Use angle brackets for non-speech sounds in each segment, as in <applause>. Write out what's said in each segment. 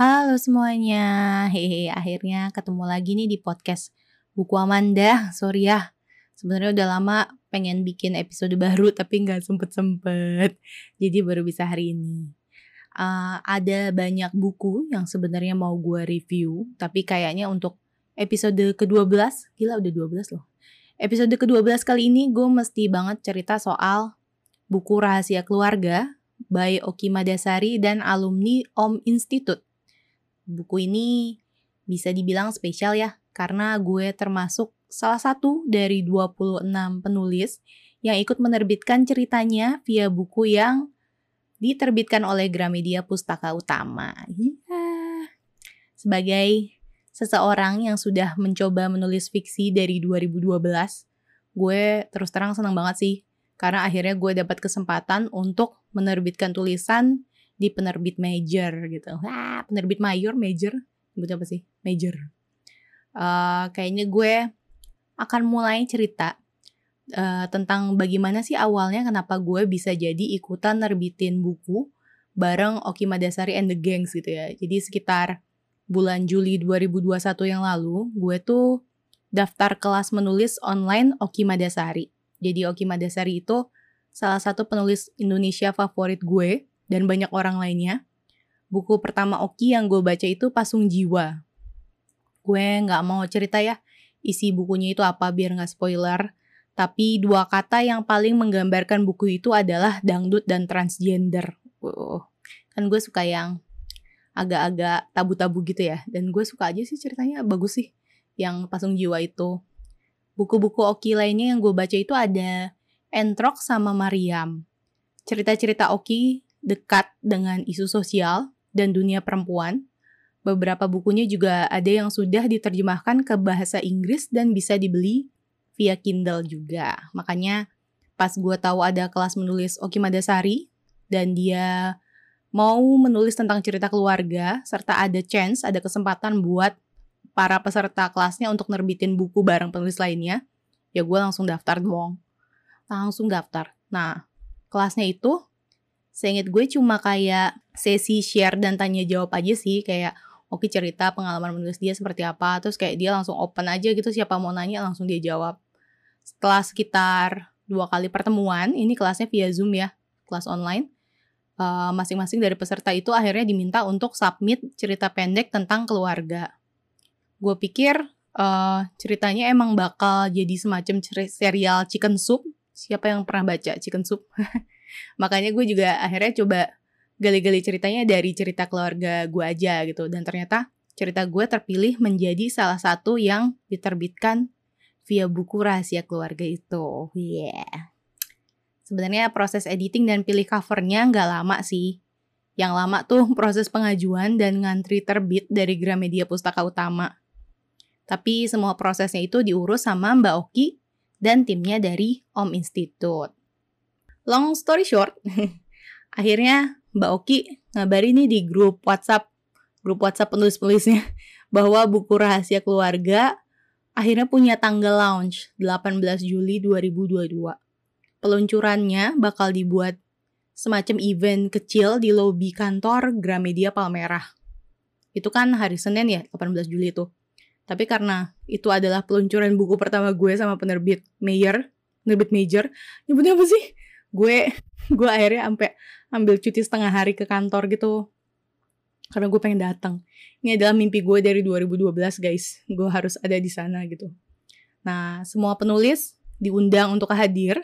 Halo semuanya, hehe akhirnya ketemu lagi nih di podcast Buku Amanda. Sorry ya, sebenarnya udah lama pengen bikin episode baru tapi nggak sempet-sempet. Jadi baru bisa hari ini. Uh, ada banyak buku yang sebenarnya mau gue review, tapi kayaknya untuk episode ke-12, gila udah 12 loh. Episode ke-12 kali ini gue mesti banget cerita soal buku rahasia keluarga by Oki Madasari dan alumni Om Institute buku ini bisa dibilang spesial ya, karena gue termasuk salah satu dari 26 penulis yang ikut menerbitkan ceritanya via buku yang diterbitkan oleh Gramedia Pustaka Utama. Yeah. Sebagai seseorang yang sudah mencoba menulis fiksi dari 2012, gue terus terang senang banget sih karena akhirnya gue dapat kesempatan untuk menerbitkan tulisan di penerbit major gitu. Wah, penerbit mayor, major, sebutnya apa sih? Major. Uh, kayaknya gue akan mulai cerita uh, tentang bagaimana sih awalnya kenapa gue bisa jadi ikutan nerbitin buku bareng Oki Madasari and the Gangs gitu ya. Jadi sekitar bulan Juli 2021 yang lalu, gue tuh daftar kelas menulis online Oki Madasari. Jadi Oki Madasari itu salah satu penulis Indonesia favorit gue dan banyak orang lainnya. Buku pertama Oki yang gue baca itu Pasung Jiwa. Gue nggak mau cerita ya isi bukunya itu apa biar nggak spoiler. Tapi dua kata yang paling menggambarkan buku itu adalah dangdut dan transgender. Uh, kan gue suka yang agak-agak tabu-tabu gitu ya. Dan gue suka aja sih ceritanya bagus sih yang Pasung Jiwa itu. Buku-buku Oki lainnya yang gue baca itu ada Entrok sama Mariam. Cerita-cerita Oki dekat dengan isu sosial dan dunia perempuan. Beberapa bukunya juga ada yang sudah diterjemahkan ke bahasa Inggris dan bisa dibeli via Kindle juga. Makanya pas gue tahu ada kelas menulis Oki Madasari dan dia mau menulis tentang cerita keluarga serta ada chance, ada kesempatan buat para peserta kelasnya untuk nerbitin buku bareng penulis lainnya, ya gue langsung daftar dong. Langsung daftar. Nah, kelasnya itu Seinget gue cuma kayak sesi share dan tanya jawab aja sih kayak oke cerita pengalaman menulis dia seperti apa. Terus kayak dia langsung open aja gitu siapa mau nanya langsung dia jawab. Setelah sekitar dua kali pertemuan ini kelasnya via zoom ya kelas online eh, masing-masing dari peserta itu akhirnya diminta untuk submit cerita pendek tentang keluarga. Gue pikir uh, ceritanya emang bakal jadi semacam serial chicken soup. Siapa yang pernah baca chicken soup <laughs> Makanya gue juga akhirnya coba gali-gali ceritanya dari cerita keluarga gue aja gitu. Dan ternyata cerita gue terpilih menjadi salah satu yang diterbitkan via buku rahasia keluarga itu. Yeah. Sebenarnya proses editing dan pilih covernya nggak lama sih. Yang lama tuh <laughs> proses pengajuan dan ngantri terbit dari Gramedia Pustaka Utama. Tapi semua prosesnya itu diurus sama Mbak Oki dan timnya dari Om Institute. Long story short, <laughs> akhirnya Mbak Oki ngabari nih di grup WhatsApp, grup WhatsApp penulis-penulisnya, <laughs> bahwa buku rahasia keluarga akhirnya punya tanggal launch 18 Juli 2022. Peluncurannya bakal dibuat semacam event kecil di lobi kantor Gramedia Palmerah. Itu kan hari Senin ya, 18 Juli itu. Tapi karena itu adalah peluncuran buku pertama gue sama penerbit Mayer, penerbit Major, nyebutnya apa sih? Gue <laughs> gue akhirnya sampai ambil cuti setengah hari ke kantor gitu. Karena gue pengen datang. Ini adalah mimpi gue dari 2012 guys. Gue harus ada di sana gitu. Nah semua penulis diundang untuk hadir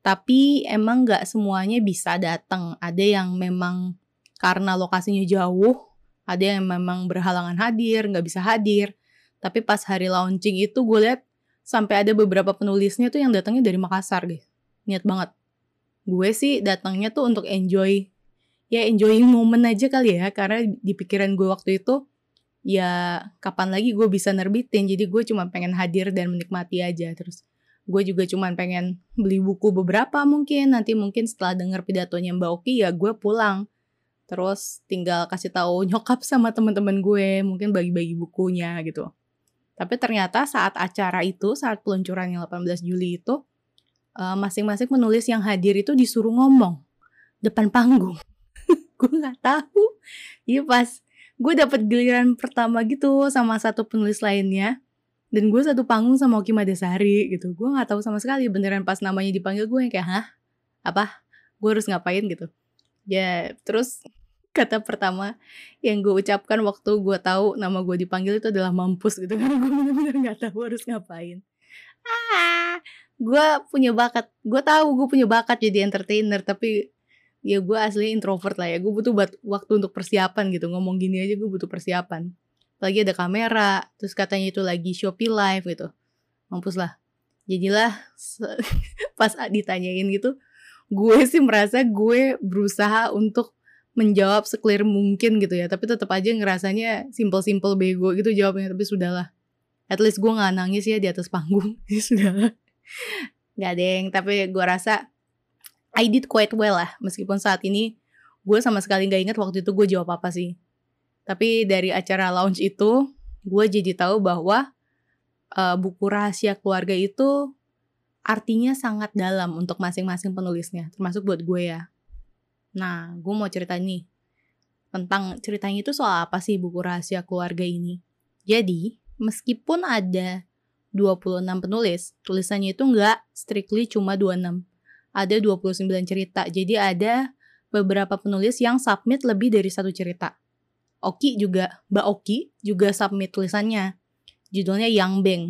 tapi emang nggak semuanya bisa datang. Ada yang memang karena lokasinya jauh ada yang memang berhalangan hadir nggak bisa hadir. Tapi pas hari launching itu gue lihat sampai ada beberapa penulisnya tuh yang datangnya dari Makassar guys. Niat banget gue sih datangnya tuh untuk enjoy. Ya enjoying <laughs> moment aja kali ya karena di pikiran gue waktu itu ya kapan lagi gue bisa nerbitin. Jadi gue cuma pengen hadir dan menikmati aja. Terus gue juga cuma pengen beli buku beberapa mungkin. Nanti mungkin setelah denger pidatonya Mbak Oki ya gue pulang. Terus tinggal kasih tahu nyokap sama teman-teman gue mungkin bagi-bagi bukunya gitu. Tapi ternyata saat acara itu saat peluncuran yang 18 Juli itu masing-masing penulis yang hadir itu disuruh ngomong depan panggung. <laughs> gue nggak tahu. Iya pas gue dapet giliran pertama gitu sama satu penulis lainnya dan gue satu panggung sama Oki Madasari gitu. Gue nggak tahu sama sekali beneran pas namanya dipanggil gue yang kayak hah? Apa? Gue harus ngapain? Gitu. Ya terus kata pertama yang gue ucapkan waktu gue tahu nama gue dipanggil itu adalah mampus gitu. <laughs> Karena gue bener-bener nggak tahu harus ngapain. Ah gue punya bakat. Gue tahu gue punya bakat jadi entertainer tapi ya gue asli introvert lah ya. Gue butuh waktu untuk persiapan gitu. Ngomong gini aja gue butuh persiapan. Lagi ada kamera terus katanya itu lagi Shopee live gitu. Mampus lah. Jadilah <laughs> pas ditanyain gitu gue sih merasa gue berusaha untuk menjawab seklir mungkin gitu ya. Tapi tetap aja ngerasanya simple-simple bego gitu jawabnya. Tapi sudahlah. At least gue nggak nangis ya di atas panggung. Ya <laughs> sudahlah nggak deng. Tapi gue rasa I did quite well lah. Meskipun saat ini gue sama sekali nggak ingat waktu itu gue jawab apa sih. Tapi dari acara launch itu gue jadi tahu bahwa uh, buku rahasia keluarga itu artinya sangat dalam untuk masing-masing penulisnya termasuk buat gue ya. Nah, gue mau cerita nih tentang ceritanya itu soal apa sih buku rahasia keluarga ini. Jadi, meskipun ada 26 penulis, tulisannya itu nggak strictly cuma 26. Ada 29 cerita, jadi ada beberapa penulis yang submit lebih dari satu cerita. Oki juga, Mbak Oki juga submit tulisannya. Judulnya Yang Beng.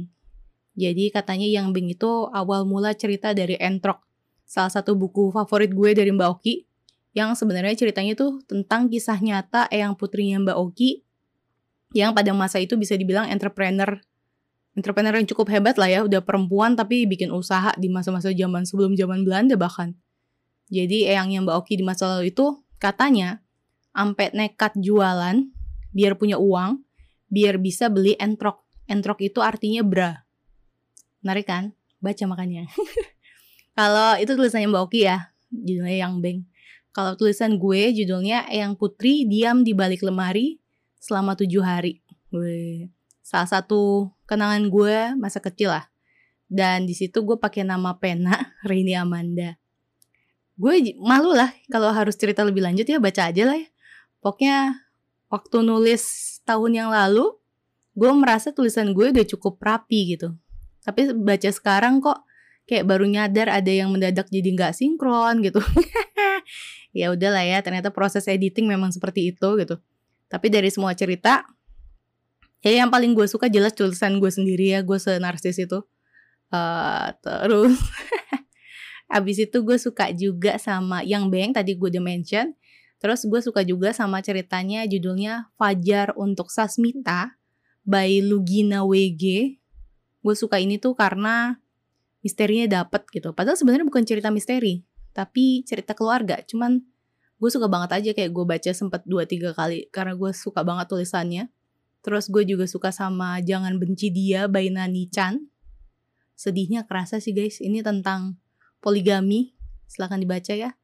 Jadi katanya Yang Beng itu awal mula cerita dari Entrok. Salah satu buku favorit gue dari Mbak Oki yang sebenarnya ceritanya tuh tentang kisah nyata Eyang putrinya Mbak Oki yang pada masa itu bisa dibilang entrepreneur entrepreneur yang cukup hebat lah ya udah perempuan tapi bikin usaha di masa-masa zaman sebelum zaman Belanda bahkan. Jadi Eyangnya Mbak Oki di masa lalu itu katanya sampai nekat jualan biar punya uang biar bisa beli entrok. Entrok itu artinya bra. Menarik kan? Baca makanya <laughs> kalau itu tulisannya Mbak Oki ya judulnya yang beng. Kalau tulisan gue judulnya Eyang Putri diam di balik lemari selama tujuh hari. Gue salah satu kenangan gue masa kecil lah. Dan di situ gue pakai nama pena <laughs> Rini Amanda. Gue malu lah kalau harus cerita lebih lanjut ya baca aja lah ya. Pokoknya waktu nulis tahun yang lalu, gue merasa tulisan gue udah cukup rapi gitu. Tapi baca sekarang kok kayak baru nyadar ada yang mendadak jadi nggak sinkron gitu. <laughs> ya udahlah ya ternyata proses editing memang seperti itu gitu tapi dari semua cerita ya yang paling gue suka jelas tulisan gue sendiri ya gue senarsis itu. Uh, terus <laughs> abis itu gue suka juga sama yang beng tadi gue udah mention. Terus gue suka juga sama ceritanya judulnya Fajar untuk Sasmita by Lugina WG gue suka ini tuh karena misterinya dapet gitu. Padahal sebenarnya bukan cerita misteri tapi cerita keluarga. Cuman gue suka banget aja kayak gue baca sempet dua tiga kali karena gue suka banget tulisannya terus gue juga suka sama jangan benci dia by Nani Chan. Sedihnya kerasa sih guys. Ini tentang poligami. Silahkan dibaca ya.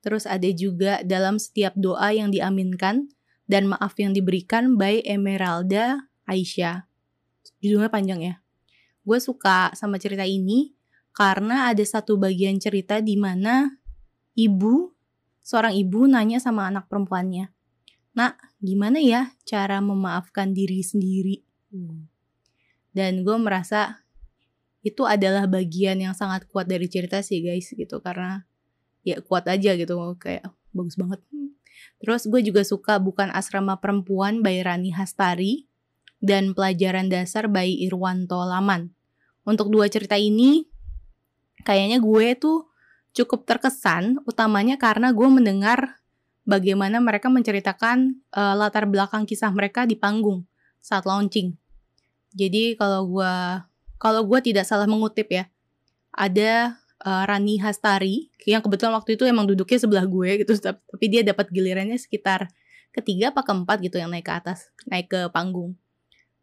Terus ada juga dalam setiap doa yang diaminkan dan maaf yang diberikan by Emeralda Aisyah. Judulnya panjang ya. Gue suka sama cerita ini karena ada satu bagian cerita di mana ibu, seorang ibu nanya sama anak perempuannya, Nak, gimana ya cara memaafkan diri sendiri? Hmm. Dan gue merasa itu adalah bagian yang sangat kuat dari cerita sih guys gitu karena ya kuat aja gitu kayak bagus banget. Terus gue juga suka bukan asrama perempuan by Rani Hastari dan pelajaran dasar by Irwanto Laman. Untuk dua cerita ini kayaknya gue tuh cukup terkesan utamanya karena gue mendengar bagaimana mereka menceritakan uh, latar belakang kisah mereka di panggung saat launching. Jadi kalau gue kalau gue tidak salah mengutip ya, ada uh, Rani Hastari yang kebetulan waktu itu emang duduknya sebelah gue gitu, tapi dia dapat gilirannya sekitar ketiga apa keempat gitu yang naik ke atas, naik ke panggung.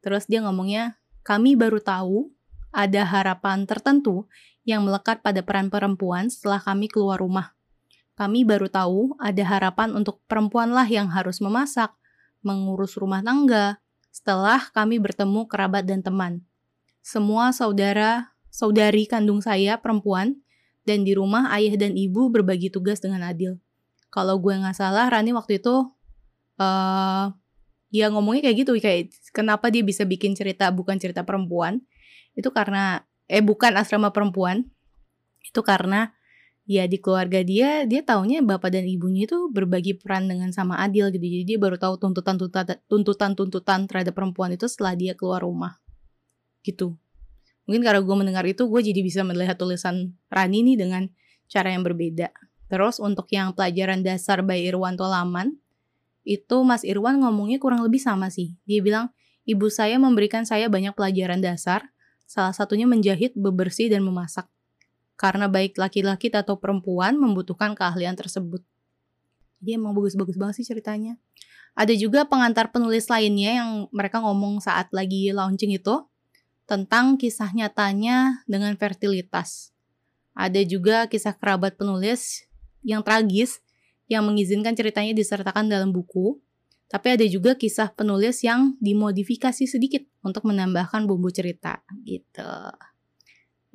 Terus dia ngomongnya, kami baru tahu ada harapan tertentu yang melekat pada peran perempuan setelah kami keluar rumah. Kami baru tahu ada harapan untuk perempuanlah yang harus memasak, mengurus rumah tangga, setelah kami bertemu kerabat dan teman. Semua saudara, saudari kandung saya perempuan, dan di rumah ayah dan ibu berbagi tugas dengan adil. Kalau gue nggak salah, Rani waktu itu uh, ya ngomongnya kayak gitu kayak kenapa dia bisa bikin cerita bukan cerita perempuan itu karena eh bukan asrama perempuan itu karena ya di keluarga dia dia taunya bapak dan ibunya itu berbagi peran dengan sama adil gitu jadi dia baru tahu tuntutan tuntutan tuntutan terhadap perempuan itu setelah dia keluar rumah gitu mungkin karena gue mendengar itu gue jadi bisa melihat tulisan Rani nih dengan cara yang berbeda terus untuk yang pelajaran dasar by Irwanto Laman itu Mas Irwan ngomongnya kurang lebih sama sih. Dia bilang, ibu saya memberikan saya banyak pelajaran dasar, salah satunya menjahit, bebersih, dan memasak. Karena baik laki-laki atau perempuan membutuhkan keahlian tersebut. Dia emang bagus-bagus banget sih ceritanya. Ada juga pengantar penulis lainnya yang mereka ngomong saat lagi launching itu tentang kisah nyatanya dengan fertilitas. Ada juga kisah kerabat penulis yang tragis yang mengizinkan ceritanya disertakan dalam buku, tapi ada juga kisah penulis yang dimodifikasi sedikit untuk menambahkan bumbu cerita gitu.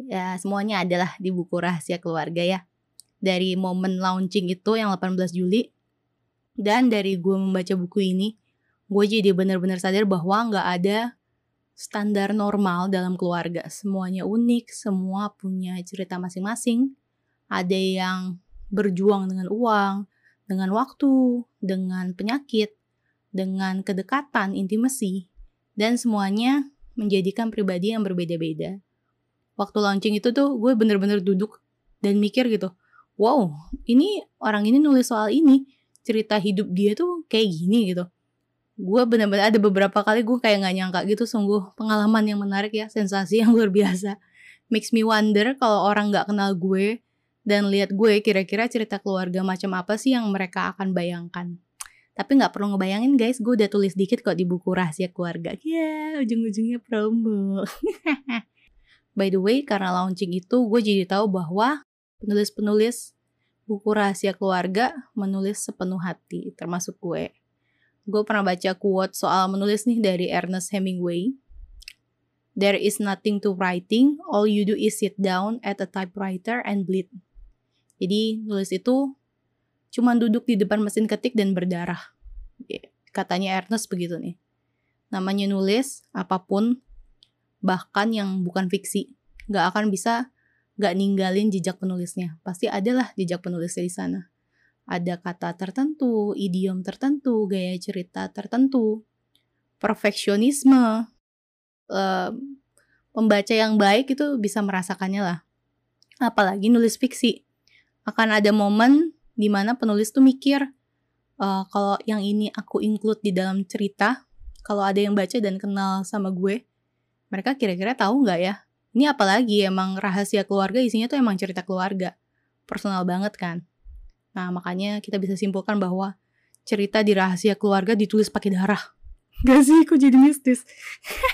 Ya, semuanya adalah di buku Rahasia Keluarga ya. Dari momen launching itu yang 18 Juli dan dari gue membaca buku ini, gue jadi benar-benar sadar bahwa nggak ada standar normal dalam keluarga. Semuanya unik, semua punya cerita masing-masing. Ada yang berjuang dengan uang, dengan waktu, dengan penyakit, dengan kedekatan, intimasi, dan semuanya menjadikan pribadi yang berbeda-beda. Waktu launching itu tuh gue bener-bener duduk dan mikir gitu, wow, ini orang ini nulis soal ini, cerita hidup dia tuh kayak gini gitu. Gue bener-bener ada beberapa kali gue kayak gak nyangka gitu, sungguh pengalaman yang menarik ya, sensasi yang <laughs> luar biasa. Makes me wonder kalau orang gak kenal gue, dan lihat gue kira-kira cerita keluarga macam apa sih yang mereka akan bayangkan. Tapi nggak perlu ngebayangin guys, gue udah tulis dikit kok di buku rahasia keluarga. Ya, yeah, ujung-ujungnya promo. <laughs> By the way, karena launching itu, gue jadi tahu bahwa penulis-penulis buku rahasia keluarga menulis sepenuh hati, termasuk gue. Gue pernah baca quote soal menulis nih dari Ernest Hemingway. There is nothing to writing, all you do is sit down at a typewriter and bleed. Jadi nulis itu cuma duduk di depan mesin ketik dan berdarah. Katanya Ernest begitu nih. Namanya nulis apa pun bahkan yang bukan fiksi nggak akan bisa nggak ninggalin jejak penulisnya. Pasti adalah jejak penulisnya di sana. Ada kata tertentu, idiom tertentu, gaya cerita tertentu, perfeksionisme, uh, pembaca yang baik itu bisa merasakannya lah. Apalagi nulis fiksi akan ada momen di mana penulis tuh mikir uh, kalau yang ini aku include di dalam cerita kalau ada yang baca dan kenal sama gue mereka kira-kira tahu nggak ya ini apalagi emang rahasia keluarga isinya tuh emang cerita keluarga personal banget kan nah makanya kita bisa simpulkan bahwa cerita di rahasia keluarga ditulis pakai darah <laughs> Gak sih, kok jadi mistis?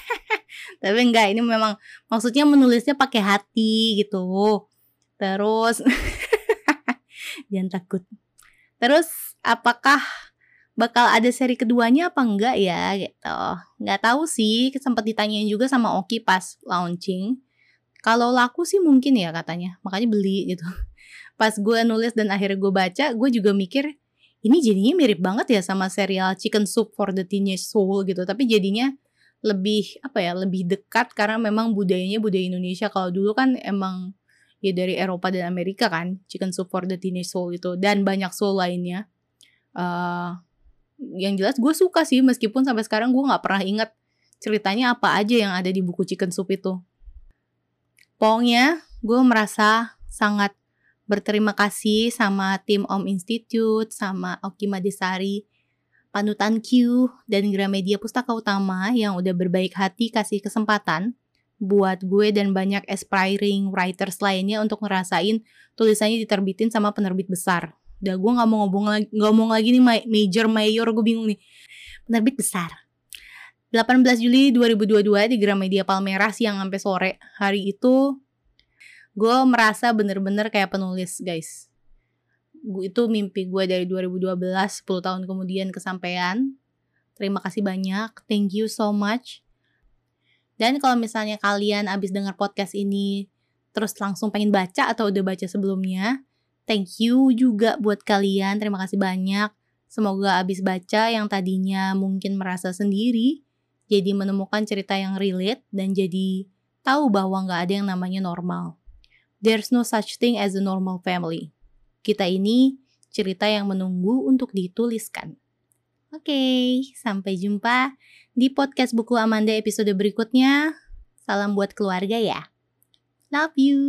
<laughs> Tapi enggak, ini memang maksudnya menulisnya pakai hati gitu. Terus <laughs> jangan takut. Terus apakah bakal ada seri keduanya apa enggak ya gitu. Nggak tahu sih, sempat ditanyain juga sama Oki pas launching. Kalau laku sih mungkin ya katanya, makanya beli gitu. <laughs> Pas gue nulis dan akhirnya gue baca, gue juga mikir ini jadinya mirip banget ya sama serial Chicken Soup for the Teenage Soul gitu. Tapi jadinya lebih apa ya, lebih dekat karena memang budayanya budaya Indonesia. Kalau dulu kan emang ya dari Eropa dan Amerika kan Chicken Soup for the Teenage Soul itu dan banyak soul lainnya uh, yang jelas gue suka sih meskipun sampai sekarang gue nggak pernah inget ceritanya apa aja yang ada di buku Chicken Soup itu pokoknya gue merasa sangat berterima kasih sama tim Om Institute sama Oki Madisari panutan Q dan Gramedia Pustaka Utama yang udah berbaik hati kasih kesempatan buat gue dan banyak aspiring writers lainnya untuk ngerasain tulisannya diterbitin sama penerbit besar. Udah gue nggak mau ngomong lagi, ngomong lagi nih major mayor gue bingung nih. Penerbit besar. 18 Juli 2022 di Gramedia Palmerah siang sampai sore. Hari itu gue merasa bener-bener kayak penulis guys. Gue itu mimpi gue dari 2012 10 tahun kemudian kesampaian. Terima kasih banyak. Thank you so much dan kalau misalnya kalian abis dengar podcast ini terus langsung pengen baca atau udah baca sebelumnya, thank you juga buat kalian. Terima kasih banyak. Semoga abis baca yang tadinya mungkin merasa sendiri, jadi menemukan cerita yang relate dan jadi tahu bahwa nggak ada yang namanya normal. There's no such thing as a normal family. Kita ini cerita yang menunggu untuk dituliskan. Oke, okay, sampai jumpa di podcast buku Amanda episode berikutnya. Salam buat keluarga ya. Love you.